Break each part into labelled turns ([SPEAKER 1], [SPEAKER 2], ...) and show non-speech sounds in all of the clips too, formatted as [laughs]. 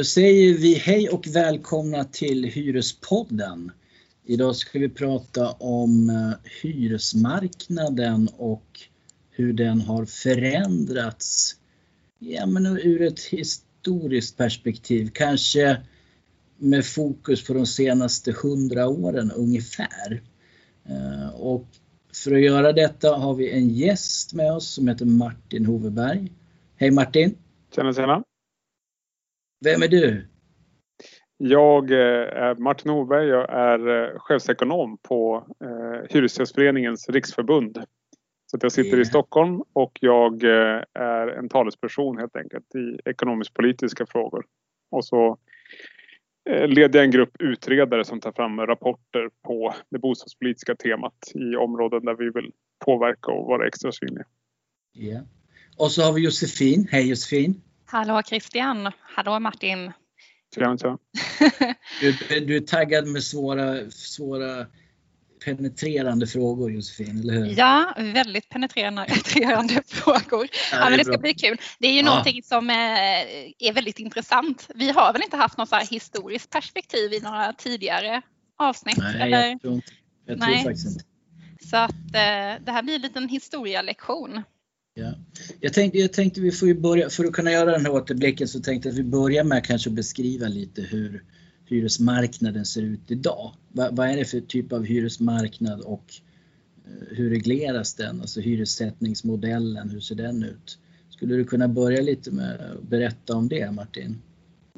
[SPEAKER 1] Då säger vi hej och välkomna till Hyrespodden. Idag ska vi prata om eh, hyresmarknaden och hur den har förändrats ja, men ur ett historiskt perspektiv. Kanske med fokus på de senaste hundra åren ungefär. Eh, och för att göra detta har vi en gäst med oss som heter Martin Hoveberg. Hej Martin!
[SPEAKER 2] Tjena tjena!
[SPEAKER 1] Vem är du?
[SPEAKER 2] Jag eh, är Martin Hoveberg, jag är eh, chefsekonom på Hyresgästföreningens riksförbund. Så jag sitter i Stockholm och jag är en talesperson helt enkelt i ekonomisk politiska frågor. Och så Eh, leder jag en grupp utredare som tar fram rapporter på det bostadspolitiska temat i områden där vi vill påverka och vara extra synliga.
[SPEAKER 1] Ja. Och så har vi Josefin. Hej Josefin!
[SPEAKER 3] Hallå Christian! Hallå Martin!
[SPEAKER 2] Tjena, [laughs]
[SPEAKER 1] du, du är taggad med svåra, svåra penetrerande frågor Josefin, eller hur?
[SPEAKER 3] Ja, väldigt penetrerande [laughs] frågor. Ja, ja men det ska bli kul. Det är ju ja. någonting som är väldigt intressant. Vi har väl inte haft något så historiskt perspektiv i några tidigare avsnitt?
[SPEAKER 1] Nej, eller? jag tror, inte. Jag tror Nej. faktiskt inte.
[SPEAKER 3] Så att eh, det här blir en liten historielektion.
[SPEAKER 1] Ja. Jag, tänkte, jag tänkte vi får ju börja, för att kunna göra den här återblicken så tänkte jag att vi börjar med att kanske beskriva lite hur, hyresmarknaden ser ut idag. Vad, vad är det för typ av hyresmarknad och eh, hur regleras den? Alltså hyressättningsmodellen, hur ser den ut? Skulle du kunna börja lite med att berätta om det Martin?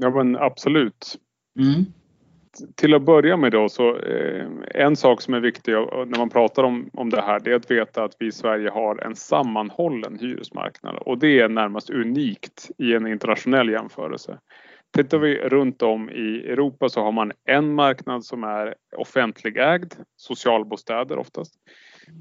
[SPEAKER 2] Ja men absolut. Mm. Till att börja med då så eh, en sak som är viktig när man pratar om, om det här det är att veta att vi i Sverige har en sammanhållen hyresmarknad och det är närmast unikt i en internationell jämförelse. Tittar vi runt om i Europa så har man en marknad som är offentligägd, socialbostäder oftast.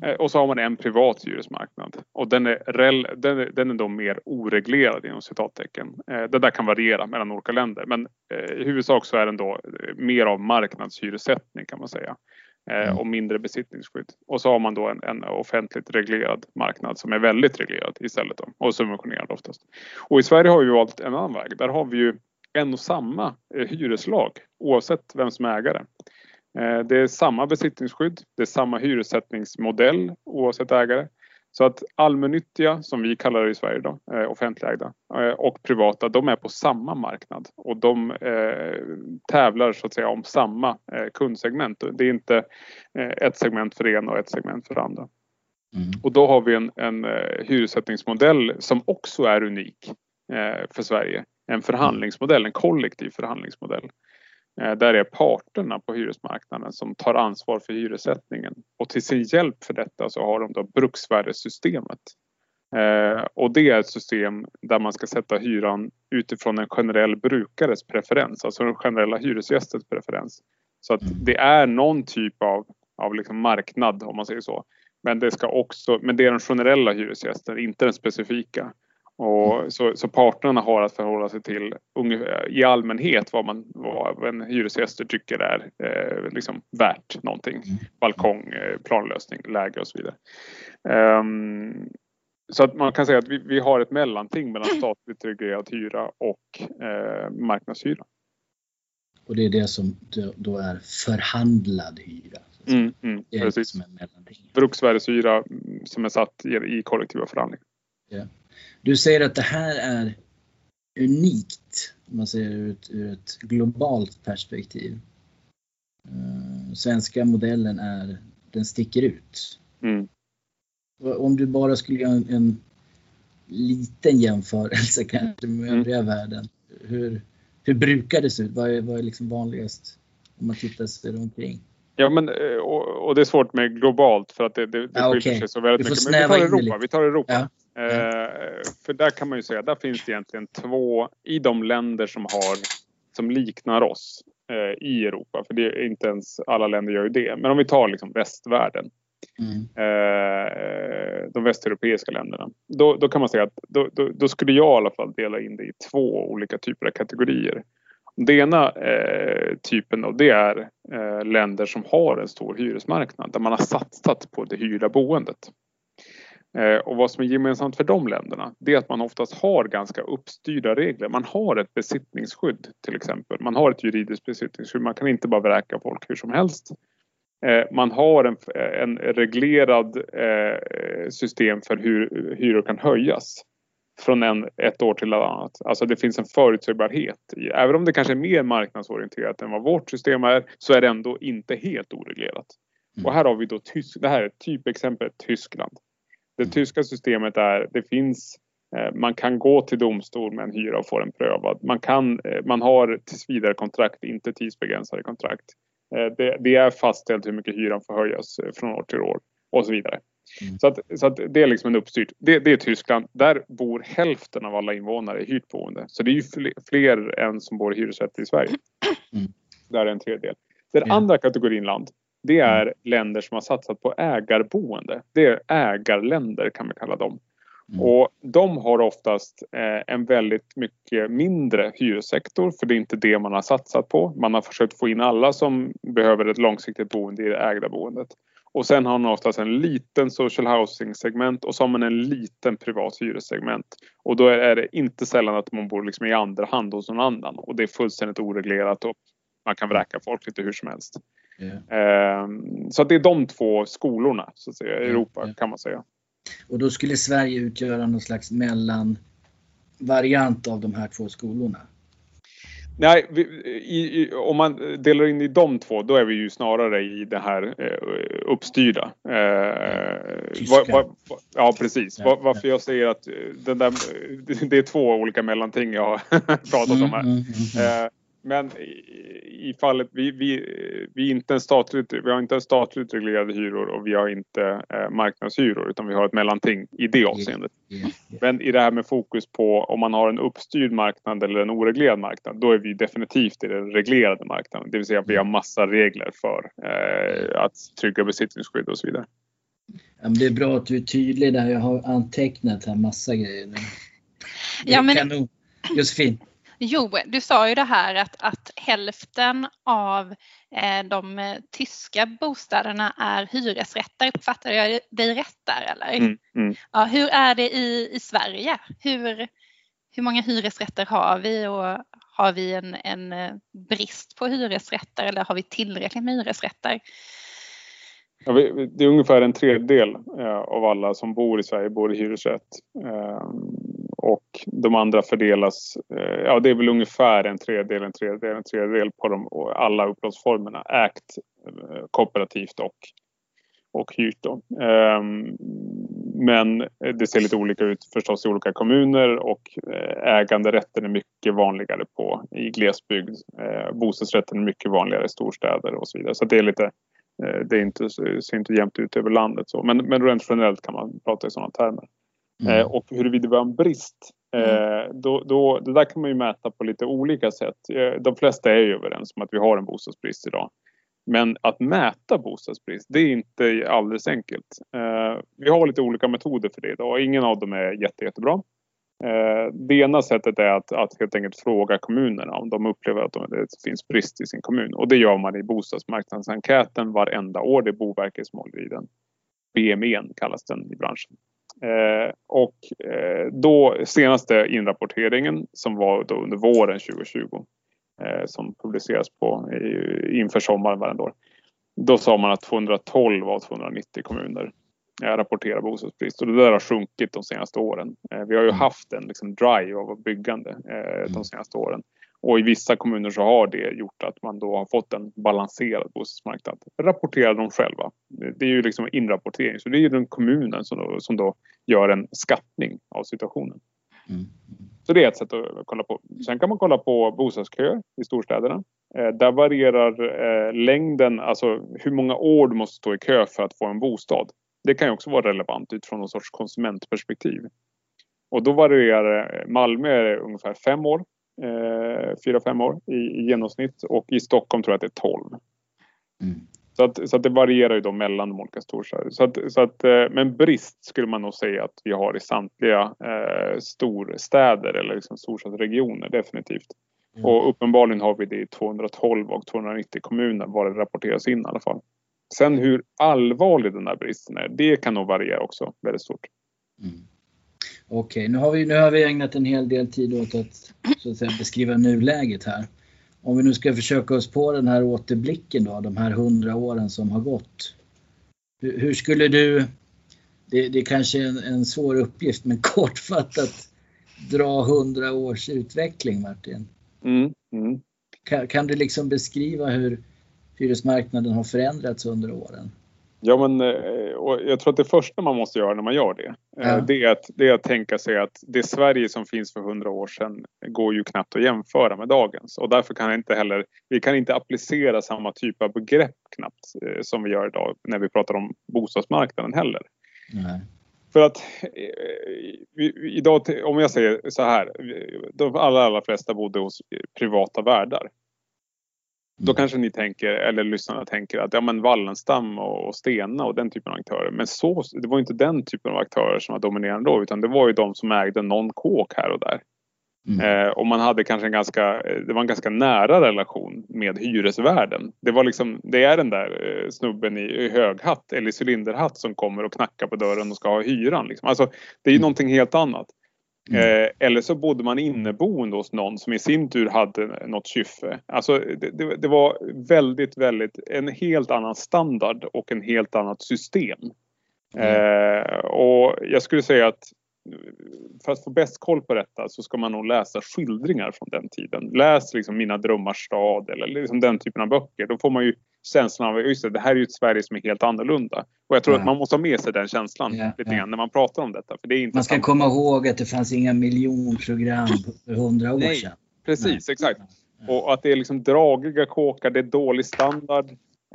[SPEAKER 2] Eh, och så har man en privat hyresmarknad och den är, rel, den är, den är då mer oreglerad inom citattecken. Eh, det där kan variera mellan olika länder men eh, i huvudsak så är den då mer av marknadshyressättning kan man säga mm. och mindre besittningsskydd. Och så har man då en, en, offentligt reglerad marknad som är väldigt reglerad istället då, och subventionerad oftast. Och i Sverige har vi valt en annan väg. Där har vi ju en och samma hyreslag oavsett vem som är ägare. Eh, det är samma besittningsskydd, det är samma hyressättningsmodell oavsett ägare. Så att allmännyttiga, som vi kallar det i Sverige då, eh, offentligägda och privata, de är på samma marknad och de tävlar så att säga om samma kundsegment. Det är inte ett segment för det ena och ett segment för det andra. Mm. Och då har vi en, en hyressättningsmodell som också är unik för Sverige en förhandlingsmodell, en kollektiv förhandlingsmodell. Eh, där är parterna på hyresmarknaden som tar ansvar för hyressättningen och till sin hjälp för detta så har de då bruksvärdessystemet. Eh, och det är ett system där man ska sätta hyran utifrån en generell brukares preferens, alltså den generella hyresgästens preferens. Så att det är någon typ av, av liksom marknad om man säger så. Men det, ska också, men det är den generella hyresgästen, inte den specifika. Och så, så parterna har att förhålla sig till i allmänhet vad, man, vad en hyresgäster tycker är eh, liksom värt någonting. Mm. Balkong, eh, planlösning, läge och så vidare. Um, så att man kan säga att vi, vi har ett mellanting mellan [clears throat] statligt reglerad hyra och eh, marknadshyra.
[SPEAKER 1] Och det är det som då är förhandlad hyra?
[SPEAKER 2] Mm, mm, det är precis. Bruksvärdeshyra mm, som är satt i, i kollektiva förhandlingar.
[SPEAKER 1] Yeah. Du säger att det här är unikt om man ser ur ett, ur ett globalt perspektiv. Uh, svenska modellen är, den sticker ut. Mm. Om du bara skulle göra en, en liten jämförelse kanske med mm. övriga världen. Hur, hur brukar det se ut? Vad är, vad är liksom vanligast om man tittar sig omkring?
[SPEAKER 2] Ja men eh, och, och, det är svårt med globalt för att det, det, det
[SPEAKER 1] ja, skiljer okay.
[SPEAKER 2] sig så väldigt mycket. Men vi tar Europa. Vi tar Europa. Ja. Eh, för där kan man ju säga, där finns det egentligen två i de länder som har som liknar oss eh, i Europa. För det är inte ens alla länder gör ju det. Men om vi tar liksom västvärlden. Mm. Eh, de västeuropeiska länderna. Då, då kan man säga att då, då, då, skulle jag i alla fall dela in det i två olika typer av kategorier. Den ena eh, typen då, det är eh, länder som har en stor hyresmarknad där man har satsat på det hyrda boendet. Eh, och vad som är gemensamt för de länderna det är att man oftast har ganska uppstyrda regler. Man har ett besittningsskydd till exempel. Man har ett juridiskt besittningsskydd. Man kan inte bara vräka folk hur som helst. Eh, man har en, en reglerad eh, system för hur hyror kan höjas från en, ett år till ett annat. Alltså det finns en förutsägbarhet. Även om det kanske är mer marknadsorienterat än vad vårt system är så är det ändå inte helt oreglerat. Mm. Och här har vi då Tysk, det här är typexemplet Tyskland. Det tyska systemet är, det finns eh, man kan gå till domstol med en hyra och få den prövad. Man, kan, eh, man har tills vidare kontrakt, inte tidsbegränsade kontrakt. Eh, det, det, är fastställt hur mycket hyran får höjas från år till år och så vidare. Mm. Så, att, så att det är liksom en uppstyrt. Det, det, är Tyskland. Där bor hälften av alla invånare i hyrt boende. Så det är ju fler, fler än som bor i hyresrätt i Sverige. Mm. Där är en tredjedel. Den mm. andra kategorin land det är mm. länder som har satsat på ägarboende. Det är ägarländer kan man kalla dem. Mm. Och de har oftast eh, en väldigt mycket mindre hyressektor för det är inte det man har satsat på. Man har försökt få in alla som behöver ett långsiktigt boende i det ägda boendet. Och sen har man oftast en liten social housing segment och så har man en liten privat hyressegment. Och då är det inte sällan att man bor liksom i andra hand hos någon annan och det är fullständigt oreglerat och man kan vräka folk lite hur som helst. Yeah. Så det är de två skolorna så att säga, i Europa yeah. kan man säga.
[SPEAKER 1] Och då skulle Sverige utgöra någon slags mellanvariant av de här två skolorna?
[SPEAKER 2] Nej, vi, i, i, om man delar in i de två då är vi ju snarare i det här eh, uppstyrda. Eh, va, va, va, ja precis. Varför ja. jag säger att eh, den där, [laughs] det är två olika mellanting jag har [laughs] pratat om här. Mm, mm, mm. Eh, men i, fallet, vi, vi, vi, inte en statligt, vi har inte en statligt reglerade hyror och vi har inte eh, marknadshyror utan vi har ett mellanting i det avseendet. Yeah, yeah, yeah. Men i det här med fokus på om man har en uppstyrd marknad eller en oreglerad marknad då är vi definitivt i den reglerade marknaden. Det vill säga att vi har massa regler för eh, att trygga besittningsskydd och så vidare.
[SPEAKER 1] Ja, det är bra att du är tydlig där. Jag har antecknat här massa grejer.
[SPEAKER 3] Ja, men...
[SPEAKER 1] Josefin.
[SPEAKER 3] Jo, du sa ju det här att, att hälften av eh, de eh, tyska bostäderna är hyresrätter. Uppfattar jag dig rätt där eller? Mm, mm. Ja, hur är det i, i Sverige? Hur, hur många hyresrätter har vi och har vi en, en eh, brist på hyresrätter eller har vi tillräckligt med hyresrätter?
[SPEAKER 2] Ja, det är ungefär en tredjedel av alla som bor i Sverige bor i hyresrätt. Och de andra fördelas, eh, ja det är väl ungefär en tredjedel, en tredjedel, en tredjedel på de, alla upplåtelseformerna. Ägt, eh, kooperativt och, och hyrt. Um, men det ser lite olika ut förstås i olika kommuner och eh, äganderätten är mycket vanligare på i glesbygd. Bostadsrätten är mycket vanligare i storstäder och så vidare. Så det är lite det är inte, ser inte jämnt ut över landet. Så. Men, men rent generellt kan man prata i sådana termer. Mm. Eh, och huruvida vi har en brist, eh, mm. då, då, det där kan man ju mäta på lite olika sätt. Eh, de flesta är ju överens om att vi har en bostadsbrist idag. Men att mäta bostadsbrist, det är inte alldeles enkelt. Vi har lite olika metoder för det idag. Ingen av dem är jätte, jättebra. Det ena sättet är att, att helt enkelt fråga kommunerna om de upplever att det finns brist i sin kommun. Och det gör man i bostadsmarknadsenkäten varenda år. Det är Boverket som håller i den. BME kallas den i branschen. Eh, och eh, då senaste inrapporteringen som var då under våren 2020 eh, som publiceras på i, inför sommaren varje år. Då sa man att 212 av 290 kommuner eh, rapporterar bostadsbrist och det där har sjunkit de senaste åren. Eh, vi har ju mm. haft en liksom, drive av byggande eh, de mm. senaste åren. Och i vissa kommuner så har det gjort att man då har fått en balanserad bostadsmarknad. Rapporterar de själva. Det är ju liksom inrapportering så det är ju den kommunen som då, som då gör en skattning av situationen. Mm. Så det är ett sätt att kolla på. Sen kan man kolla på bostadsköer i storstäderna. Eh, där varierar eh, längden, alltså hur många år du måste stå i kö för att få en bostad. Det kan ju också vara relevant utifrån någon sorts konsumentperspektiv. Och då varierar Malmö är ungefär fem år eh, 4-5 år i, i, genomsnitt och i Stockholm tror jag att det är 12. Mm. Så, att, så att det varierar ju då mellan de olika storstäderna. Så att, så att, eh, men brist skulle man nog säga att vi har i samtliga eh, storstäder eller liksom storstadsregioner definitivt. Mm. Och uppenbarligen har vi det i 212 och 290 kommuner var det rapporteras in i alla fall. Sen hur allvarlig den här bristen är, det kan nog variera också väldigt stort.
[SPEAKER 1] Mm. Okej, nu, har vi, nu har vi ägnat en hel del tid åt att, så att säga, beskriva nuläget här. Om vi nu ska försöka oss på den här återblicken då, de här hundra åren som har gått. Hur, hur skulle du, det, det är kanske är en, en svår uppgift, men [laughs] kortfattat dra hundra års utveckling Martin?
[SPEAKER 2] Mm, mm.
[SPEAKER 1] Kan, kan, du liksom beskriva hur hyresmarknaden har förändrats under åren?
[SPEAKER 2] Ja, men eh, jag tror att det första man måste göra när man gör det, eh, ja. det, är att, det är att tänka sig att det Sverige som finns för hundra år sedan går ju knappt att jämföra med dagens och därför kan inte heller, vi kan inte applicera samma typ av begrepp knappt eh, som vi gör idag när vi pratar om bostadsmarknaden heller. Nej. För att idag, om jag säger så här, de allra, allra flesta bodde hos privata värdar. Då kanske ni tänker, eller lyssnarna tänker att ja men Wallenstam och Stena och den typen av aktörer. Men så, det var inte den typen av aktörer som var dominerande då utan det var ju de som ägde någon kåk här och där. Mm. Eh, och man hade kanske en ganska, det var en ganska nära relation med hyresvärden. Det var liksom, det är den där eh, snubben i höghatt eller cylinderhatt som kommer och knackar på dörren och ska ha hyran. Liksom. Alltså, det är ju mm. någonting helt annat. Mm. Eh, eller så bodde man inneboende hos någon som i sin tur hade något kyffe. Alltså det, det, det, var väldigt, väldigt en helt annan standard och en helt annat system. Mm. Eh, och jag skulle säga att för att få bäst koll på detta så ska man nog läsa skildringar från den tiden. Läs liksom Mina drömmars stad eller liksom den typen av böcker. Då får man ju känslan av att det, här är ju ett Sverige som är helt annorlunda. Och jag tror ja. att man måste ha med sig den känslan ja, lite grann när man pratar om detta. För det är inte
[SPEAKER 1] man ska komma ihåg att det fanns inga miljonprogram för hundra år Nej, sedan.
[SPEAKER 2] Precis, Nej. exakt. Och att det är liksom dragiga kåkar, det är dålig standard.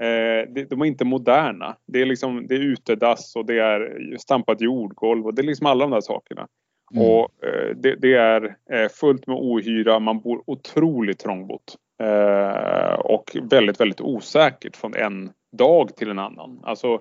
[SPEAKER 2] Eh, de är inte moderna. Det är, liksom, det är utedass och det är stampat jordgolv och det är liksom alla de där sakerna. Mm. Och eh, det, det, är eh, fullt med ohyra, man bor otroligt trångbott. Och väldigt, väldigt osäkert från en dag till en annan. Alltså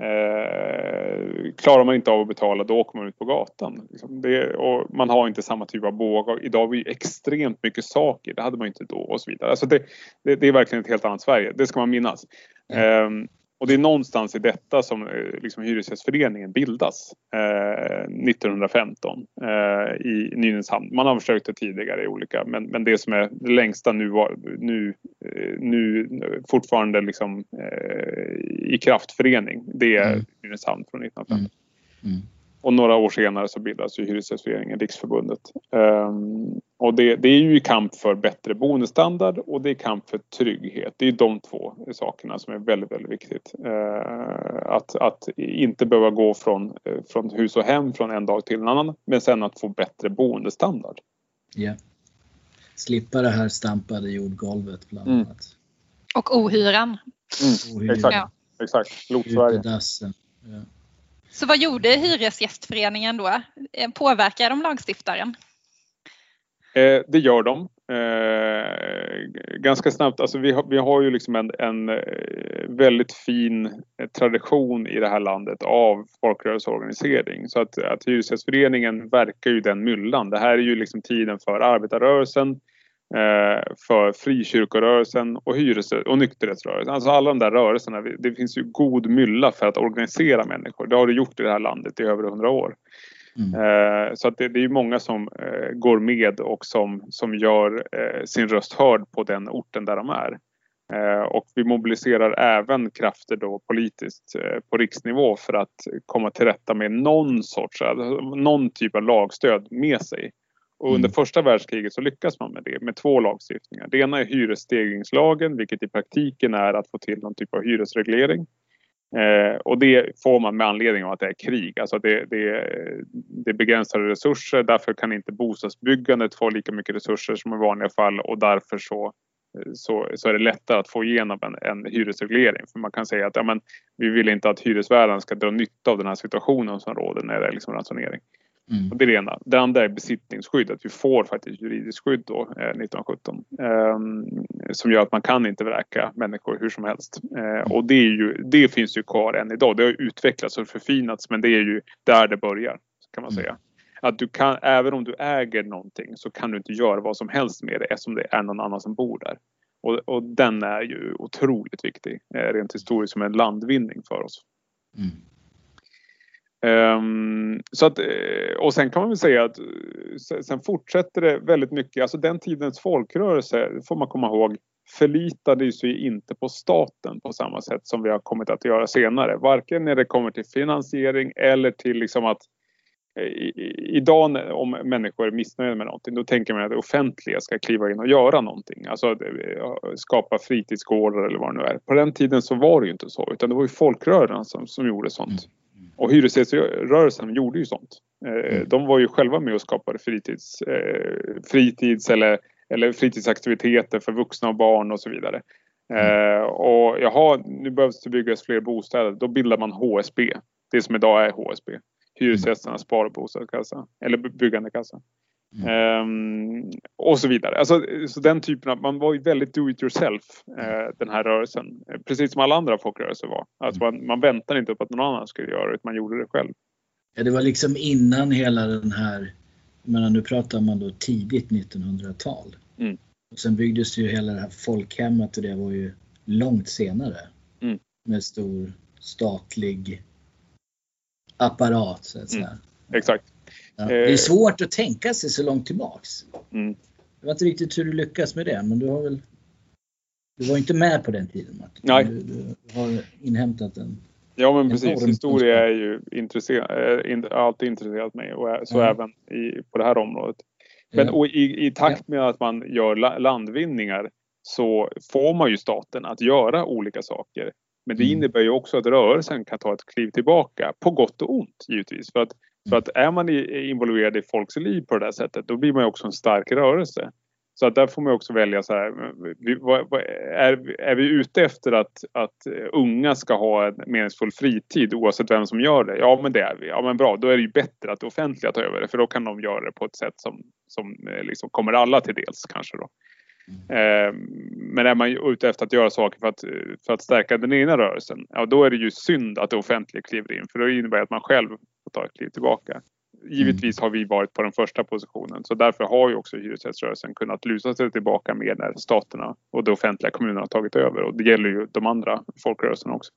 [SPEAKER 2] eh, klarar man inte av att betala då åker man ut på gatan. Liksom det, och man har inte samma typ av bågar. Idag har vi extremt mycket saker, det hade man inte då och så vidare. Alltså det, det, det är verkligen ett helt annat Sverige, det ska man minnas. Mm. Eh, och det är någonstans i detta som eh, liksom, Hyresgästföreningen bildas eh, 1915 eh, i Nynäshamn. Man har försökt det tidigare i olika men, men det som är det längsta nu, nu, eh, nu fortfarande liksom, eh, i kraftförening det är mm. Nynäshamn från 1915. Mm. Mm. Och några år senare så bildas ju Hyresgästföreningen, Riksförbundet. Um, och det, det, är ju kamp för bättre boendestandard och det är kamp för trygghet. Det är de två sakerna som är väldigt, väldigt viktigt. Uh, att, att inte behöva gå från, från hus och hem från en dag till en annan men sen att få bättre boendestandard.
[SPEAKER 1] Ja. Yeah. Slippa det här stampade jordgolvet bland mm. annat.
[SPEAKER 3] Och ohyran.
[SPEAKER 2] Mm. Ohyran. Exakt, ja. exakt. Lot-Sverige. Ja.
[SPEAKER 3] Så vad gjorde Hyresgästföreningen då? Eh, påverkar de lagstiftaren?
[SPEAKER 2] Eh, det gör de. Eh, ganska snabbt. Alltså vi, har, vi har ju liksom en, en eh, väldigt fin eh, tradition i det här landet av folkrörelseorganisering. Så att, att Hyresgästföreningen verkar ju den myllan. Det här är ju liksom tiden för arbetarrörelsen Eh, för frikyrkorörelsen och, hyres och nykterhetsrörelsen. Alltså alla de där rörelserna. Det finns ju god mylla för att organisera människor. Det har det gjort i det här landet i över hundra år. Mm. Eh, så att det, det är många som eh, går med och som, som gör sin röst hörd på den orten där de är. Och vi mobiliserar även krafter då politiskt på riksnivå för att komma till rätta med någon sorts, alltså någon typ av lagstöd med sig. Och under mm. första världskriget så lyckas man med det med två lagstiftningar. Det ena är hyresstegringslagen vilket i praktiken är att få till någon typ av hyresreglering. Eh, och det får man med anledning av att det är krig. Alltså det, det, det är begränsade resurser. Därför kan inte bostadsbyggandet få lika mycket resurser som i vanliga fall och därför så, så, så är det lättare att få igenom en, en hyresreglering. För man kan säga att ja, men, vi vill inte att hyresvärden ska dra nytta av den här situationen som råder när det är liksom ransonering. Mm. Det är det ena. Det andra är besittningsskydd, att vi får faktiskt juridiskt skydd då, eh, 1917. Eh, som gör att man kan inte vräka människor hur som helst. Eh, och det, ju, det finns ju kvar än idag. Det har utvecklats och förfinats men det är ju där det börjar kan man mm. säga. Att du kan, även om du äger någonting så kan du inte göra vad som helst med det eftersom det är någon annan som bor där. Och, och den är ju otroligt viktig eh, rent historiskt som en landvinning för oss. Mm. Um, så att, eh, och sen kan man väl säga att eh, sen fortsätter det väldigt mycket, alltså den tidens folkrörelse får man komma ihåg förlitade sig inte på staten på samma sätt som vi har kommit att göra senare. Varken när det kommer till finansiering eller till liksom att eh, idag om människor är missnöjda med någonting då tänker man att det offentliga ska kliva in och göra någonting. Alltså skapa fritidsgårdar eller vad det nu är. På den tiden så var det ju inte så utan det var ju folkrörelsen som, som gjorde sånt. Mm. Och hyresgäströrelsen gjorde ju sånt. Eh, mm. De var ju själva med och skapade fritids, eh, fritids eller, eller fritidsaktiviteter för vuxna och barn och så vidare. Mm. Eh, och jaha, nu behövs det byggas fler bostäder. Då bildar man HSB. Det som idag är HSB. Hyresgästernas spar och bostadskassa eller byggandekassa. Mm. Um, och så vidare. Alltså, så den typen av, man var ju väldigt do it yourself uh, den här rörelsen. Precis som alla andra folkrörelser var. Alltså man, man väntade inte på att någon annan skulle göra det, utan man gjorde det själv.
[SPEAKER 1] Ja, det var liksom innan hela den här, men nu pratar man då tidigt 1900-tal. Mm. Och sen byggdes ju hela det här folkhemmet och det var ju långt senare. Mm. Med stor statlig apparat så att säga. Mm,
[SPEAKER 2] exakt.
[SPEAKER 1] Ja, det är eh, svårt att tänka sig så långt tillbaks. Mm. Jag vet inte riktigt hur du lyckas med det men du har väl Du var inte med på den tiden Martin.
[SPEAKER 2] Nej.
[SPEAKER 1] Du, du har inhämtat en
[SPEAKER 2] Ja men precis, historia är ju intresserad, äh, alltid intresserat mig och så ja. även i, på det här området. Men ja. i, i takt med att man gör landvinningar så får man ju staten att göra olika saker men det mm. innebär ju också att rörelsen kan ta ett kliv tillbaka på gott och ont givetvis. För att, för att är man involverad i folks liv på det där sättet då blir man också en stark rörelse. Så att där får man också välja så här, är, är vi ute efter att, att unga ska ha en meningsfull fritid oavsett vem som gör det? Ja men det är vi. Ja men bra, då är det ju bättre att det offentliga tar över det för då kan de göra det på ett sätt som, som eh, liksom kommer alla till dels kanske då. Eh, men är man ute efter att göra saker för att, för att stärka den egna rörelsen, ja då är det ju synd att det offentliga kliver in för då innebär det att man själv får ta ett kliv tillbaka. Givetvis har vi varit på den första positionen så därför har ju också hyresgäströrelsen kunnat lusa sig tillbaka mer när staterna och det offentliga kommunerna har tagit över och det gäller ju de andra folkrörelserna också.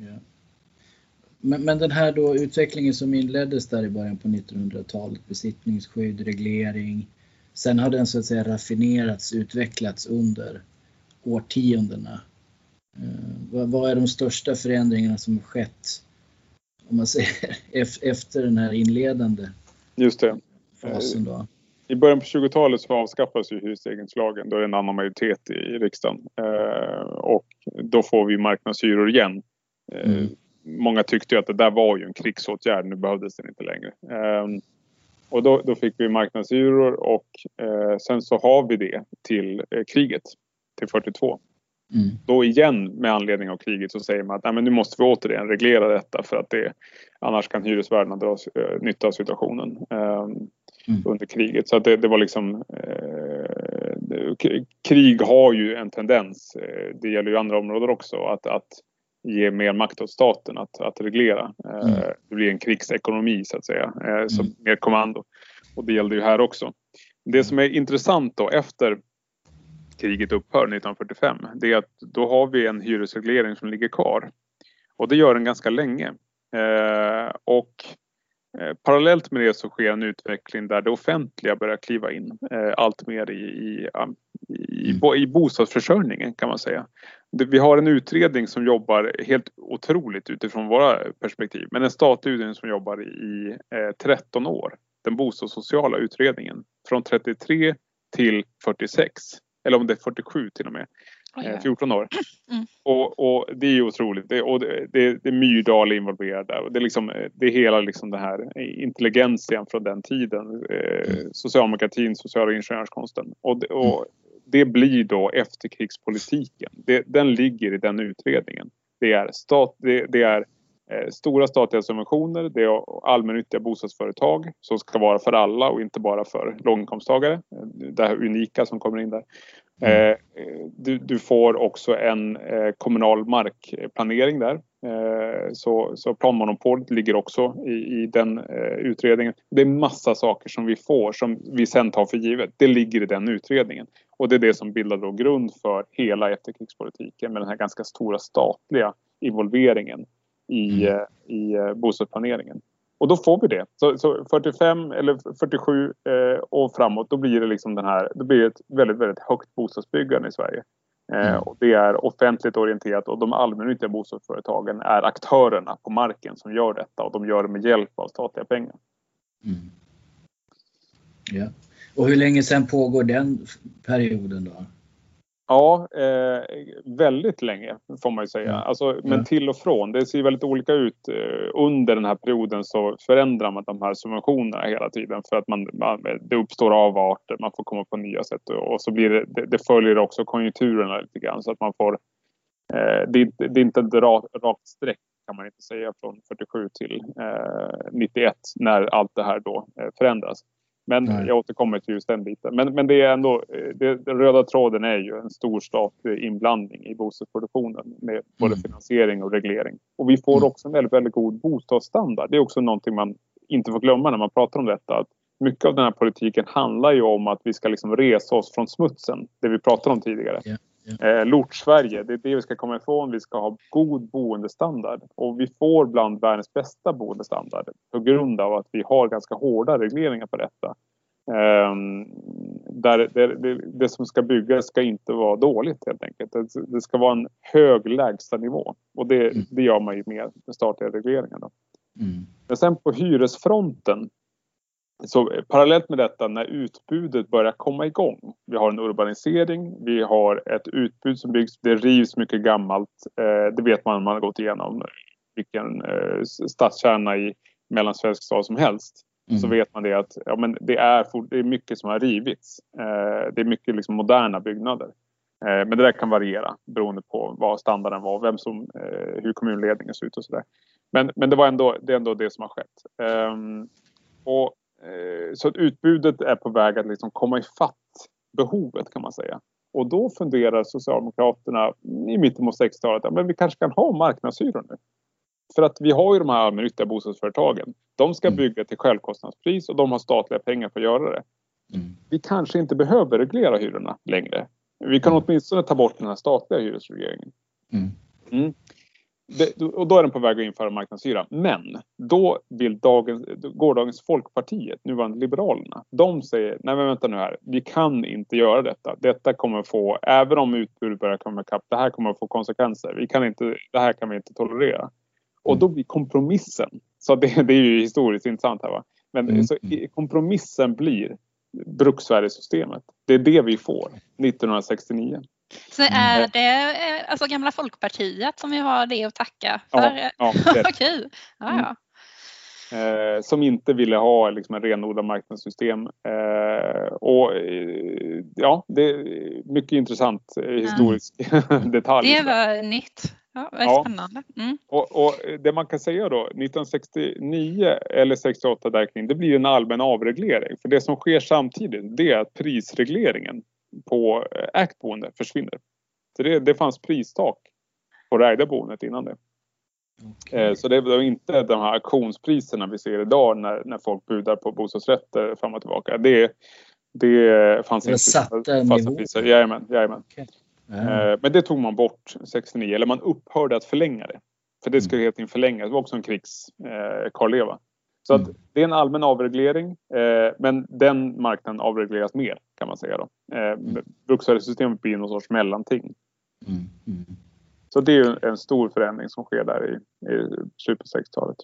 [SPEAKER 2] Yeah.
[SPEAKER 1] Men, men den här då utvecklingen som inleddes där i början på 1900-talet, besittningsskydd, reglering, Sen har den så att säga raffinerats, utvecklats under årtiondena. Eh, vad är de största förändringarna som har skett om man säger [laughs] efter den här inledande
[SPEAKER 2] Just det.
[SPEAKER 1] fasen då?
[SPEAKER 2] I början på 20-talet så avskaffas ju hyresregleringslagen. Då är det en annan majoritet i riksdagen. Eh, och då får vi marknadshyror igen. Eh, mm. Många tyckte ju att det där var ju en krigsåtgärd. Nu behövdes den inte längre. Och då, då fick vi marknadshyror och eh, sen så har vi det till eh, kriget, till 42. Mm. Då igen med anledning av kriget så säger man att Nej, men nu måste vi återigen reglera detta för att det, annars kan hyresvärdarna dra eh, nytta av situationen eh, mm. under kriget. Så att det, det var liksom eh, krig har ju en tendens, eh, det gäller ju andra områden också, att, att ge mer makt åt staten att, att reglera. Eh, mm. Det blir en krigsekonomi så att säga, som mm. mer kommando. Och det gällde ju här också. Det som är intressant då efter kriget upphör 1945 det är att då har vi en hyresreglering som ligger kvar. Och det gör den ganska länge. Eh, och parallellt med det så sker en utveckling där det offentliga börjar kliva in allt mer i, i, i, mm. i bostadsförsörjningen kan man säga vi har en utredning som jobbar helt otroligt utifrån våra perspektiv. Men en statlig utredning som jobbar i 13 år. Den bostadssociala utredningen. Från 33 till 46. Eller om det är 47 till och med. 14 år. [clears throat] Mm. Och, och, det är otroligt. Det, och det, det, det är Myrdal involverad där. Och det, är liksom, det är hela liksom den här intelligentian från den tiden. Eh, mm. socialdemokratin, sociala ingenjörskonsten. Och, och mm det blir då efterkrigspolitiken. Det, den ligger i den utredningen. Det är, stat, det, det är eh, stora statliga subventioner, det är allmännyttiga bostadsföretag som ska vara för alla och inte bara för låginkomsttagare. Det här unika som kommer in där. Mm. Eh, du, du, får också en eh, kommunal markplanering där. Eh, så, så planmonopolet ligger också i, i den utredningen. Det är massa saker som vi får som vi sen tar för givet. Det ligger i den utredningen. Och det är det som bildar då grund för hela efterkrigspolitiken med den här ganska stora statliga involveringen i, mm. i bostadsplaneringen. Och då får vi det. Så, så 45 eller 47 eh, och framåt då blir det liksom den här, då blir det ett väldigt, väldigt högt bostadsbyggande i Sverige. Eh, mm. och det är offentligt orienterat och de allmännyttiga bostadsföretagen är aktörerna på marken som gör detta och de gör det med hjälp av statliga pengar. Mm.
[SPEAKER 1] Ja. Och hur länge sedan pågår den perioden då?
[SPEAKER 2] Ja, eh, väldigt länge får man ju säga. Ja. Alltså, men ja. till och från. Det ser väldigt olika ut. Eh, under den här perioden så förändrar man de här subventionerna hela tiden för att man, man det uppstår avarter, man får komma på nya sätt och, så blir det, det, det, följer också konjunkturerna lite grann så att man får eh, det, det, är inte ett rakt, streck kan man inte säga från 47 till 91 eh, när allt det här då eh, förändras. Men Nej. jag återkommer till just den biten. Men, men det är ändå, eh, det, den röda tråden är ju en stor statlig inblandning i bostadsproduktionen med både mm. finansiering och reglering. Och vi får mm. också en väldigt, väldigt god bostadsstandard. Det är också någonting man inte får glömma när man pratar om detta. Att mycket av den här politiken handlar ju om att vi ska liksom resa oss från smutsen, det vi pratade om tidigare. Yeah. Eh, Lort-Sverige, det är det vi ska komma ifrån. Vi ska ha god boendestandard och vi får bland världens bästa boendestandard på grund av att vi har ganska hårda regleringar på detta. Eh, där det, det, det, som ska byggas ska inte vara dåligt helt enkelt. Det, det ska vara en hög lägstanivå och det, mm. det gör man ju med statliga regleringen. Mm. Men sen på hyresfronten så eh, parallellt med detta när utbudet börjar komma igång. Vi har en urbanisering, vi har ett utbud som byggs, det rivs mycket gammalt. Eh, det vet man om man har gått igenom vilken eh, stadskärna i mellansvensk stad som helst. Mm. Så vet man det att ja, men det, är det är mycket som har rivits. det är mycket liksom moderna byggnader. men det där kan variera beroende på vad standarden var, vem som, hur kommunledningen ser ut och sådär. Men, men det, var ändå, det är ändå det som har skett. Ehm, och Eh, så att utbudet är på väg att liksom komma ifatt behovet kan man säga. Och då funderar Socialdemokraterna i mitten av 60-talet men vi kanske kan ha marknadshyror nu. För att vi har ju de här allmännyttiga bostadsföretagen. De ska mm. bygga till självkostnadspris och de har statliga pengar för att göra det. Mm. Vi kanske inte behöver reglera hyrorna längre. Vi kan mm. åtminstone ta bort den här statliga hyresregleringen. Mm. Mm. Det, och då är den på väg att införa marknadshyra. Men då vill dagens, gårdagens Folkpartiet, nuvarande Liberalerna, de säger nej men vänta nu här, vi kan inte göra detta. Detta kommer få, även om utbudet börjar komma ikapp, det här kommer att få konsekvenser. Vi kan inte, det här kan vi inte tolerera. Och då blir kompromissen, så det, det är ju historiskt intressant här va. Men mm. så kompromissen blir Brukssverigesystemet. Det är det vi får 1969.
[SPEAKER 3] Så mm. är det eh, alltså gamla Folkpartiet som vi har det att tacka för? Ja, ja, Okej. Ja, ja. Mm.
[SPEAKER 2] Eh, som inte ville ha liksom, en renodlad marknadssystem. Eh, och eh, ja, det är mycket intressant eh, historisk mm. [laughs] detalj.
[SPEAKER 3] Det var nytt. Ja, ja. spännande. Mm.
[SPEAKER 2] Och, och, det man kan säga då, 1969 eller 68 där kring, det blir en allmän avreglering. För det som sker samtidigt, det är att prisregleringen på eh, ägt boende försvinner. Så det, det fanns pristak på det ägda boendet innan det. Okay. Eh, så det var inte de här auktionspriserna vi ser idag när, när folk budar på bostadsrätter fram och tillbaka. Det, det fanns det inte.
[SPEAKER 1] Satte fasta priser.
[SPEAKER 2] Jajamän, jajamän. Okay. Mm. Men det tog man bort 69, eller man upphörde att förlänga det. För det skulle mm. helt enkelt förlängas. Det var också en krigskvarleva. Eh, så att mm. det är en allmän avreglering eh, men den marknaden avregleras mer kan man säga. Då. Eh. Bruksvärdessystemet blir någon sorts mellanting. Mm. Mm. Så det är en stor förändring som sker där i, i slutet på 60-talet.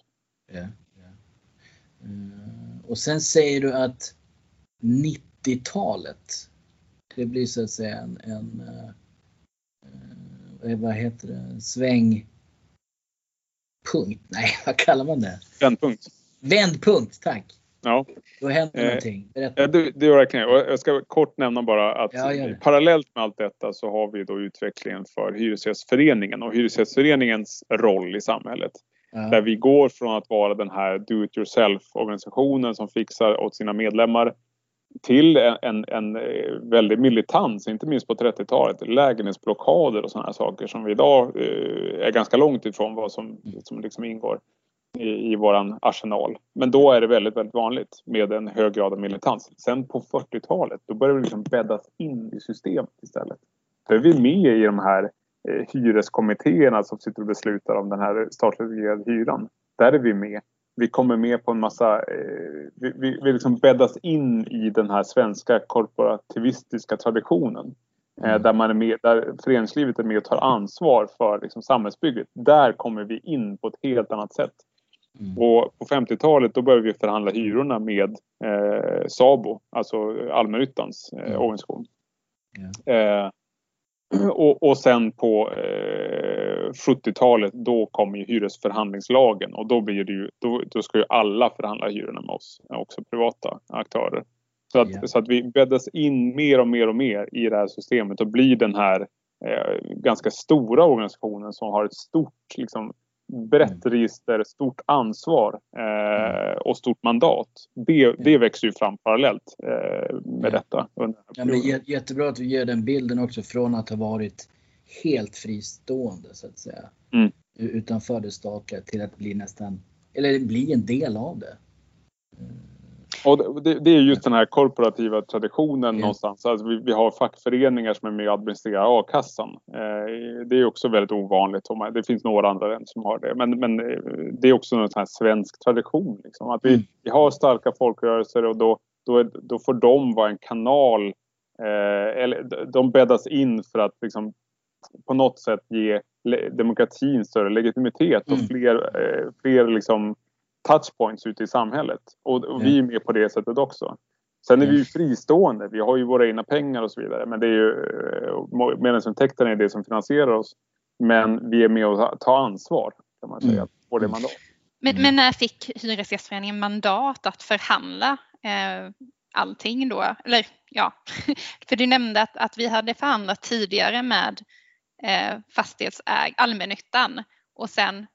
[SPEAKER 2] Ja, ja.
[SPEAKER 1] Uh, och sen säger du att 90-talet det blir så att säga en, en uh, vad heter det, svängpunkt? Nej, [laughs] vad kallar man det?
[SPEAKER 2] Vändpunkt.
[SPEAKER 1] Vändpunkt, tack. Ja. Då händer eh, någonting.
[SPEAKER 2] Berätta. Det, det gör jag verkligen. Jag ska kort nämna bara att ja, parallellt med allt detta så har vi då utvecklingen för Hyresgästföreningen och Hyresgästföreningens roll i samhället. Ja. Där vi går från att vara den här do it yourself organisationen som fixar åt sina medlemmar till en, en, en eh, väldig militans, inte minst på 30-talet, lägenhetsblockader och sådana saker som vi idag eh, är ganska långt ifrån vad som, mm. som liksom ingår i, i våran arsenal. Men då är det väldigt, väldigt vanligt med en hög grad av militans. Sen på 40-talet, då börjar det liksom bäddas in i systemet istället. Då är vi med i de här eh, hyreskommittéerna som sitter och beslutar om den här statligt reglerade hyran. Där är vi med. vi kommer med på en massa, eh, vi, vi, vi liksom bäddas in i den här svenska korporativistiska traditionen. Eh, mm. Där, man är med, där föreningslivet är med och tar ansvar för liksom, samhällsbygget. Där kommer vi in på ett helt annat sätt. Mm. Och på 50-talet då började vi förhandla hyrorna med eh, SABO, alltså allmännyttans eh, mm. organisation. Yeah. Eh, [clears throat] och, och sen på eh, 70-talet då kom ju hyresförhandlingslagen och då blir det ju, då, då ska ju alla förhandla hyrorna med oss, också privata aktörer. Så att, yeah. så att vi bäddas in mer och mer och mer i det här systemet och blir den här eh, ganska stora organisationen som har ett stort liksom, brett mm. register, stort ansvar eh, mm. och stort mandat. Det, det växer ju fram parallellt eh, med ja. detta.
[SPEAKER 1] Ja, det är jättebra att du ger den bilden också från att ha varit helt fristående så att säga. Mm. Utanför det statliga till att bli nästan, eller bli en del av det.
[SPEAKER 2] Och det, det, är just den här korporativa traditionen mm. någonstans. Alltså vi, vi, har fackföreningar som är med och administrerar a-kassan. Eh, det är också väldigt ovanligt. Det finns några andra länder som har det. Men, men eh, det är också en sån här svensk tradition. Liksom. Att vi, mm. vi har starka folkrörelser och då, då, då får de vara en kanal. Eh, eller de bäddas in för att liksom, på något sätt ge demokratin större legitimitet och mm. fler, eh, fler liksom, touchpoints ute i samhället. Och, och vi är med på det sättet också. Sen är vi ju fristående. Vi har ju våra egna pengar och så vidare. Men det är ju eh, medlemsintäkterna är det som finansierar oss. Men vi är med och tar ansvar kan man säga. På det mandat.
[SPEAKER 3] Men, men när fick Hyresgästföreningen mandat att förhandla eh, allting då? Eller ja, [laughs] för du nämnde att, att vi hade förhandlat tidigare med eh, fastighetsäg, allmännyttan och sen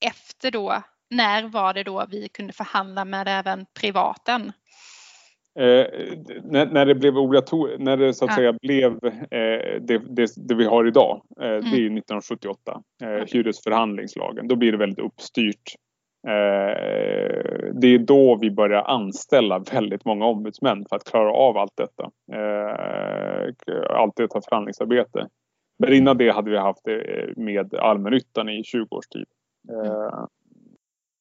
[SPEAKER 3] efter då när var det då vi kunde förhandla med även privaten?
[SPEAKER 2] Eh, när, när, det blev obligatoriskt, när det så att ja. säga blev eh, det, det, det, vi har idag, eh, mm. det är 1978, eh, hyresförhandlingslagen. Då blir det väldigt uppstyrt. Eh, det är då vi börjar anställa väldigt många ombudsmän för att klara av allt detta. Eh, allt detta förhandlingsarbete. Men innan det hade vi haft det med allmännyttan i 20 års tid. Mm.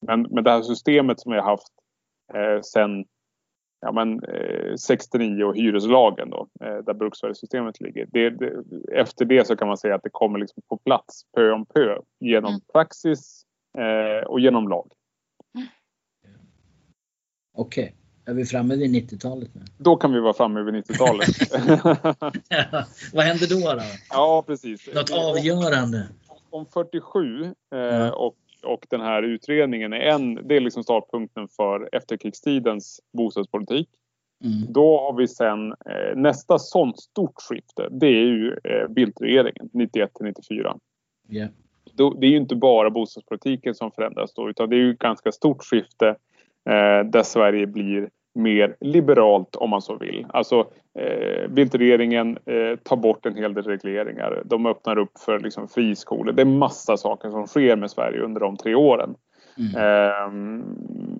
[SPEAKER 2] Men, men det här systemet som vi har haft eh, sedan ja, men, eh, 69 och hyreslagen då, eh, där bruksvärdessystemet ligger. Det, det, efter det så kan man säga att det kommer liksom på plats pö om pö genom mm. praxis eh, och genom lag.
[SPEAKER 1] Mm. Okej. Okay. Är vi framme vid 90-talet nu?
[SPEAKER 2] Då kan vi vara framme vid 90-talet. [laughs]
[SPEAKER 1] ja, vad händer då? då?
[SPEAKER 2] Ja, precis.
[SPEAKER 1] Något avgörande?
[SPEAKER 2] Om 47 eh, ja. och och den här utredningen är en, det är liksom startpunkten för efterkrigstidens bostadspolitik. Mm. Då har vi sen eh, nästa sånt stort skifte. Det är ju eh, Bildtregeringen 91 till 94. Yeah. Då, det är ju inte bara bostadspolitiken som förändras då utan det är ju ett ganska stort skifte eh, där Sverige blir mer liberalt om man så vill. Alltså eh, Bildtregeringen eh, tar bort en hel del regleringar. De öppnar upp för liksom, friskolor. Det är massa saker som sker med Sverige under de tre åren. Mm. Eh,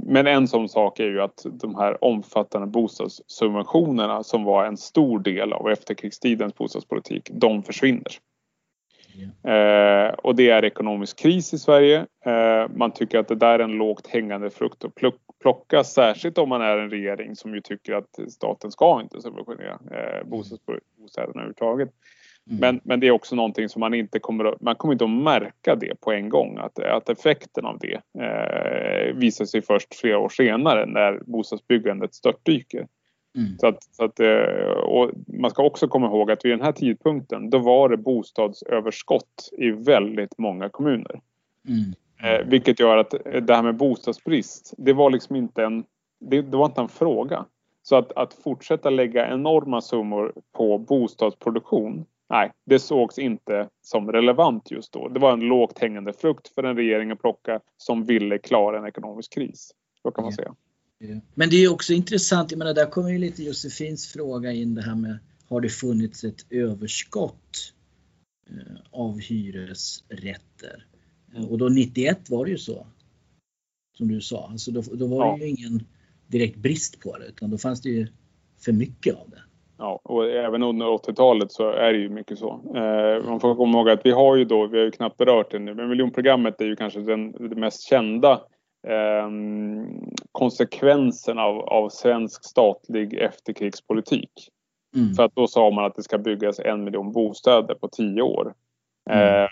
[SPEAKER 2] men en sån sak är ju att de här omfattande bostadssubventionerna som var en stor del av efterkrigstidens bostadspolitik, de försvinner. Eh, och det är ekonomisk kris i Sverige. Eh, man tycker att det där är en lågt hängande frukt att plocka, särskilt om man är en regering som ju tycker att staten ska inte subventionera eh, bostäderna överhuvudtaget. Mm. Men, men det är också någonting som man inte kommer att, man kommer inte att märka det på en gång. Att, att effekten av det eh, visar sig först flera år senare när bostadsbyggandet störtdyker. Mm. Så att, så att, eh, och man ska också komma ihåg att vid den här tidpunkten då var det bostadsöverskott i väldigt många kommuner. Mm. Eh, vilket gör att det här med bostadsbrist, det var liksom inte en, det, det var inte en fråga. Så att, att fortsätta lägga enorma summor på bostadsproduktion, nej, det sågs inte som relevant just då. Det var en lågt hängande frukt för en regering att plocka som ville klara en ekonomisk kris. Så kan man säga.
[SPEAKER 1] Men det är också intressant, jag menar där kommer ju lite Josefins fråga in det här med har det funnits ett överskott eh, av hyresrätter? Mm. Och då 91 var det ju så. Som du sa, alltså då, då var ja. det ju ingen direkt brist på det utan då fanns det ju för mycket av det.
[SPEAKER 2] Ja, och även under 80-talet så är det ju mycket så. Eh, man får komma ihåg att vi har ju då, vi har ju knappt berört det nu, men miljonprogrammet är ju kanske den, det mest kända eh, konsekvenserna av, av svensk statlig efterkrigspolitik. Mm. För att då sa man att det ska byggas en miljon bostäder på tio år. Mm. Eh,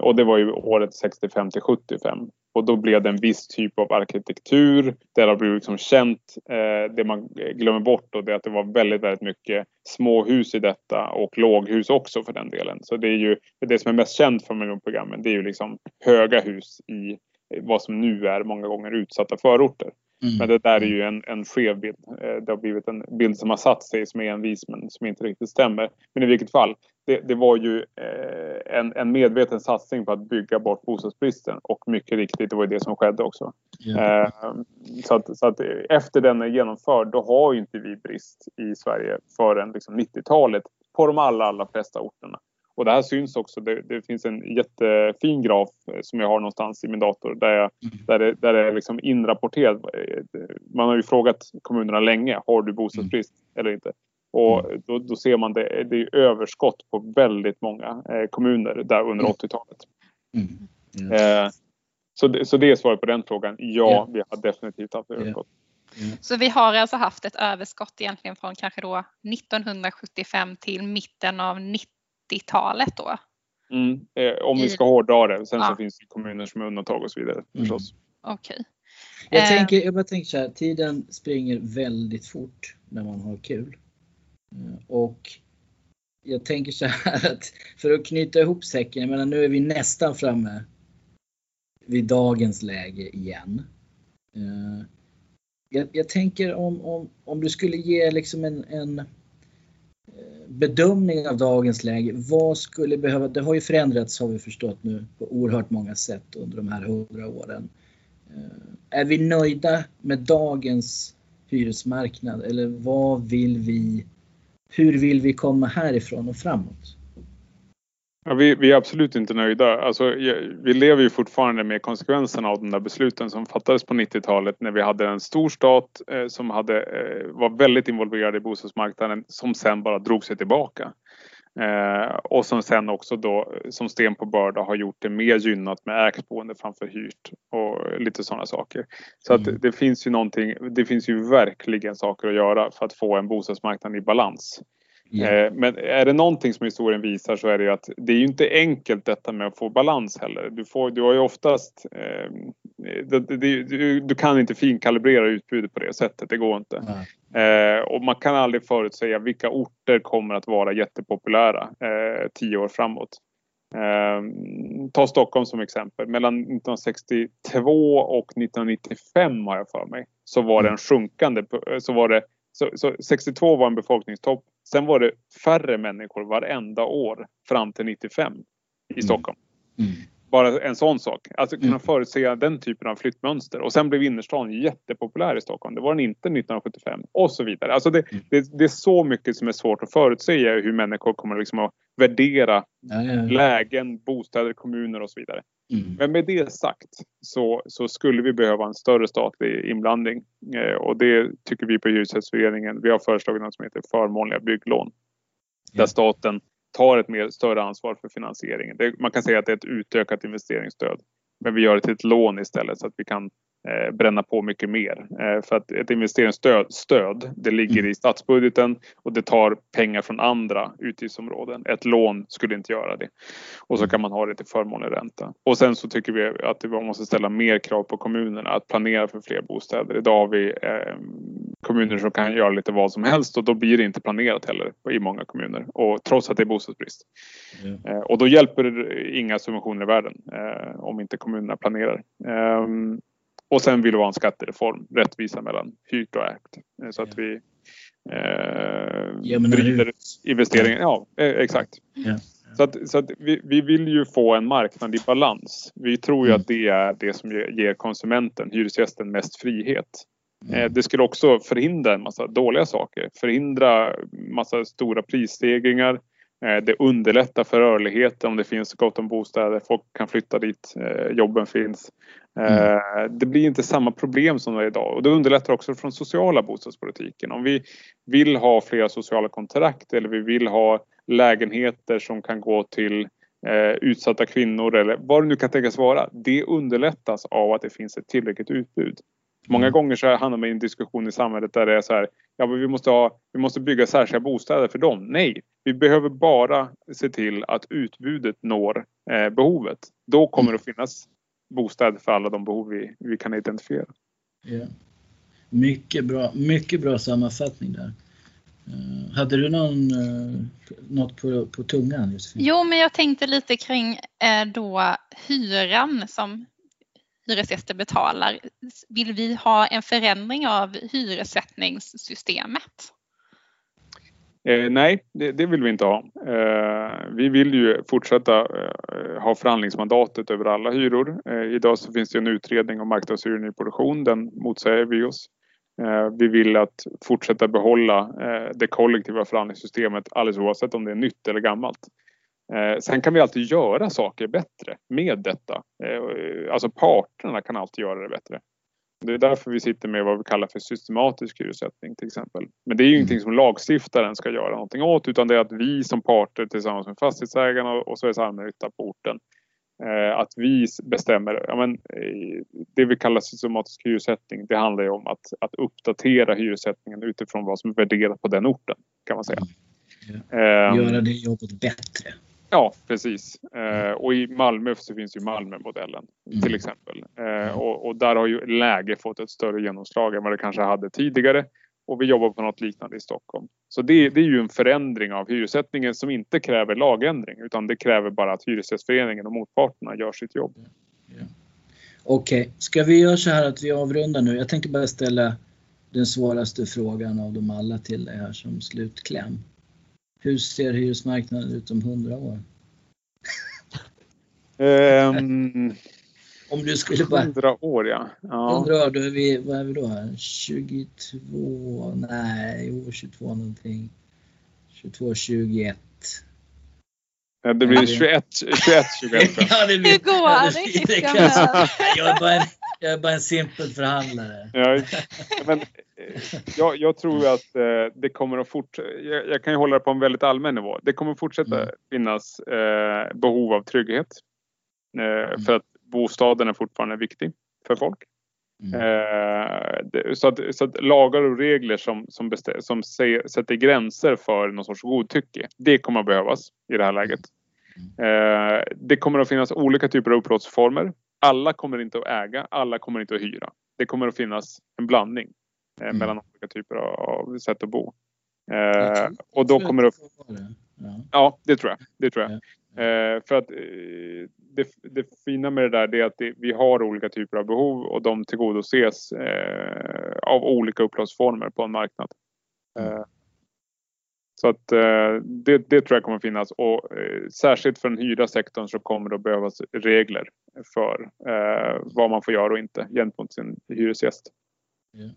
[SPEAKER 2] och det var ju året 65 till 75. Och då blev det en viss typ av arkitektur. Det har blivit liksom känt. Eh, det man glömmer bort då är att det var väldigt, väldigt mycket småhus i detta och låghus också för den delen. Så det är ju det som är mest känt från miljonprogrammen. Det är ju liksom höga hus i vad som nu är många gånger utsatta förorter. Mm. Men det där är ju en, en skev bild. Eh, det har blivit en bild som har satt sig som är envis men som inte riktigt stämmer. Men i vilket fall, det, det var ju eh, en, en, medveten satsning på att bygga bort bostadsbristen och mycket riktigt, det var det som skedde också. Eh, så, att, så, att, efter den är genomförd, då har ju inte vi brist i Sverige förrän liksom 90-talet på de allra, allra flesta orterna. Och det här syns också. Det, det, finns en jättefin graf eh, som jag har någonstans i min dator där, jag, mm. där, det, där det är liksom inrapporterat. Man har ju frågat kommunerna länge. Har du bostadsbrist mm. eller inte? Och mm. då, då, ser man det, det är överskott på väldigt många eh, kommuner där under 80-talet. Mm. Mm. Eh, så, det, så det är svaret på den frågan. Ja, yeah. vi har definitivt haft överskott.
[SPEAKER 3] Yeah. Så vi har alltså haft ett överskott egentligen från kanske då 1975 till mitten av 90-talet då?
[SPEAKER 2] Mm, eh, om vi ska hårdra det. Sen ja. så finns det kommuner som är undantag och så vidare mm. förstås.
[SPEAKER 3] Okej. Okay.
[SPEAKER 1] Jag, eh. tänker, jag bara tänker så här, tiden springer väldigt fort när man har kul. Eh, och jag tänker så här att för att knyta ihop säcken, jag menar nu är vi nästan framme vid dagens läge igen. Eh, jag, jag tänker om, om, om du skulle ge liksom en, en bedömning av dagens läge. Vad skulle behöva, det har ju förändrats har vi förstått nu på oerhört många sätt under de här hundra åren. Eh, är vi nöjda med dagens hyresmarknad eller vad vill vi, hur vill vi komma härifrån och framåt?
[SPEAKER 2] Ja, vi, vi, är absolut inte nöjda. Alltså, vi lever ju fortfarande med konsekvenserna av de där besluten som fattades på 90-talet när vi hade en stor stat eh, som hade, eh, var väldigt involverad i bostadsmarknaden som sen bara drog sig tillbaka. Eh, och som sen också då som sten på börda har gjort det mer gynnat med ägt framför hyrt och lite sådana saker. Så att mm. det finns ju någonting, det finns ju verkligen saker att göra för att få en bostadsmarknad i balans. Yeah. Men är det någonting som historien visar så är det ju att det är ju inte enkelt detta med att få balans heller. Du, får, du har ju oftast... Eh, det, det, du, du, kan inte finkalibrera utbudet på det sättet, det går inte. Mm. Eh, och man kan aldrig förutsäga vilka orter kommer att vara jättepopulära eh, tio år framåt. Eh, ta Stockholm som exempel. Mellan 1962 och 1995 har jag för mig så var det en sjunkande, så var det så, så 62 var en befolkningstopp. Sen var det färre människor varenda år fram till 95 i mm. Stockholm. Mm. Mm. Bara en sån sak. Alltså kunna mm. förutse den typen av flyttmönster. Och sen blev innerstan jättepopulär i Stockholm. Det var den inte 1975 och så vidare. Alltså det, mm. det, det är så mycket som är svårt att förutsäga hur människor kommer liksom att värdera ja, ja, ja. lägen, bostäder, kommuner och så vidare. Mm. Men med det sagt så, så, skulle vi behöva en större statlig inblandning eh, och det tycker vi på Hyresgästföreningen. Vi har föreslagit något som heter förmånliga bygglån. Där staten tar ett mer större ansvar för finansieringen. Det, man kan säga att det är ett utökat investeringsstöd. Men vi gör det till ett lån istället så att vi kan eh, bränna på mycket mer. Eh, för att ett investeringsstöd stöd, det ligger i statsbudgeten och det tar pengar från andra utgiftsområden. Ett lån skulle inte göra det. Och så kan man ha det till förmånlig ränta. Och sen så tycker vi att vi måste ställa mer krav på kommunerna att planera för fler bostäder. Idag har vi eh, kommuner som kan göra lite vad som helst och då blir det inte planerat heller i många kommuner. Och trots att det är bostadsbrist. Mm. och då hjälper inga subventioner i världen eh, om inte kommunerna planerar. Ehm, och sen vill vi ha en skattereform, rättvisa mellan hyrt och ägt. Eh, så att vi eh, driver investeringen. Ja, exakt. Ja. Så, att, så att vi, vi, vill ju få en marknad i balans. Vi tror ju mm. att det är det som ger konsumenten, hyresgästen, mest frihet. Mm. Det skulle också förhindra en massa dåliga saker. Förhindra massa stora prisstegringar. Det underlättar för rörlighet om det finns gott om bostäder. Folk kan flytta dit jobben finns. Mm. Eh, det blir inte samma problem som det är idag och det underlättar också från sociala bostadspolitiken. Om vi vill ha flera sociala kontrakt eller vi vill ha lägenheter som kan gå till eh, utsatta kvinnor eller vad det nu kan tänkas vara. Det underlättas av att det finns ett tillräckligt utbud. Många mm. gånger så hamnar man i en diskussion i samhället där det är så här, ja men vi måste, ha, vi måste bygga särskilda bostäder för dem. Nej, vi behöver bara se till att utbudet når eh, behovet. Då kommer mm. det att finnas bostäder för alla de behov vi, vi kan identifiera.
[SPEAKER 1] Ja. Mycket bra, mycket bra sammanfattning där. Uh, hade du någon, uh, något på, på tungan Josefin?
[SPEAKER 3] Jo, men jag tänkte lite kring uh, då hyran som hyresgäster betalar. Vill vi ha en förändring av hyressättningssystemet?
[SPEAKER 2] Eh, nej, det, det, vill vi inte ha. Eh, vi vill ju fortsätta eh, ha förhandlingsmandatet över alla hyror. Eh, idag så finns det en utredning om marknadshyror i produktion. Den motsäger vi oss. Eh, vi vill att fortsätta behålla eh, det kollektiva förhandlingssystemet alldeles oavsett om det är nytt eller gammalt. Sen kan vi alltid göra saker bättre med detta. Alltså parterna kan alltid göra det bättre. Det är därför vi sitter med vad vi kallar för systematisk hyressättning till exempel. Men det är ju mm. ingenting som lagstiftaren ska göra någonting åt utan det är att vi som parter tillsammans med fastighetsägarna och Sveriges allmännytta på orten eh, att vi bestämmer, ja, men, det vi kallar systematisk hyressättning det handlar ju om att, att uppdatera hyressättningen utifrån vad som är värderat på den orten kan man säga.
[SPEAKER 1] Ja. Göra det jobbet bättre.
[SPEAKER 2] Ja, precis. Eh, och i Malmö så finns ju Malmömodellen mm. till exempel. Eh, och, och, där har ju läge fått ett större genomslag än vad det kanske hade tidigare. Och vi jobbar på något liknande i Stockholm. Så det, det är ju en förändring av hyressättningen som inte kräver lagändring utan det kräver bara att Hyresgästföreningen och motparterna gör sitt jobb. Ja.
[SPEAKER 1] Okej, okay. ska vi göra så här att vi avrundar nu? Jag tänkte bara ställa den svåraste frågan av dem alla till här som slutkläm. Hur ser hyresmarknaden ut om 100 år?
[SPEAKER 2] Um,
[SPEAKER 1] om du skulle bara...
[SPEAKER 2] 100 år ja. ja.
[SPEAKER 1] 100 år, då är vi, vad är vi då? 22, nej, jo 22 någonting. 22, 21.
[SPEAKER 2] Ja, det blir 21, 21, 21.
[SPEAKER 3] ja, det blir, Hur går [laughs] det? det, det
[SPEAKER 1] jag, är bara en, jag är bara en simpel förhandlare.
[SPEAKER 2] Ja, men jag, jag, tror att eh, det kommer att fortsätta. Jag, jag, kan ju hålla det på en väldigt allmän nivå. Det kommer fortsätta mm. finnas eh, behov av trygghet. Eh, mm. För att bostaden är fortfarande viktig för folk. Mm. Eh, det, så, att, så, att, lagar och regler som, som, bestäm, som se, sätter gränser för någon sorts godtycke. Det kommer att behövas i det här läget. Mm. Eh, det kommer att finnas olika typer av upplåtelseformer. Alla kommer inte att äga, alla kommer inte att hyra. Det kommer att finnas en blandning. Eh, mm. mellan olika typer av sätt att bo. Eh, och då kommer det... Ja. ja, det tror jag. Det tror jag. Eh, för att eh, det, det, fina med det där är att det, vi har olika typer av behov och de tillgodoses eh, av olika upplåtelseformer på en marknad. Eh, så att det, det, tror jag kommer finnas och särskilt för den hyrda sektorn så kommer det att behövas regler för vad man får göra och inte gentemot sin hyresgäst.
[SPEAKER 1] Yeah.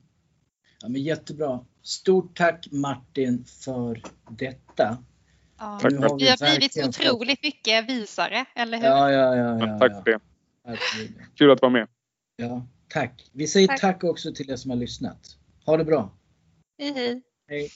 [SPEAKER 1] Ja, men jättebra. Stort tack Martin för detta.
[SPEAKER 3] Ja, tack, vi har, vi har blivit otroligt mycket visare, eller hur?
[SPEAKER 1] Ja, ja, ja. ja,
[SPEAKER 2] tack för det. Kul att vara med.
[SPEAKER 1] Ja, tack. Vi säger tack. tack också till er som har lyssnat. Ha det bra.
[SPEAKER 3] Hej, hej.
[SPEAKER 1] hej.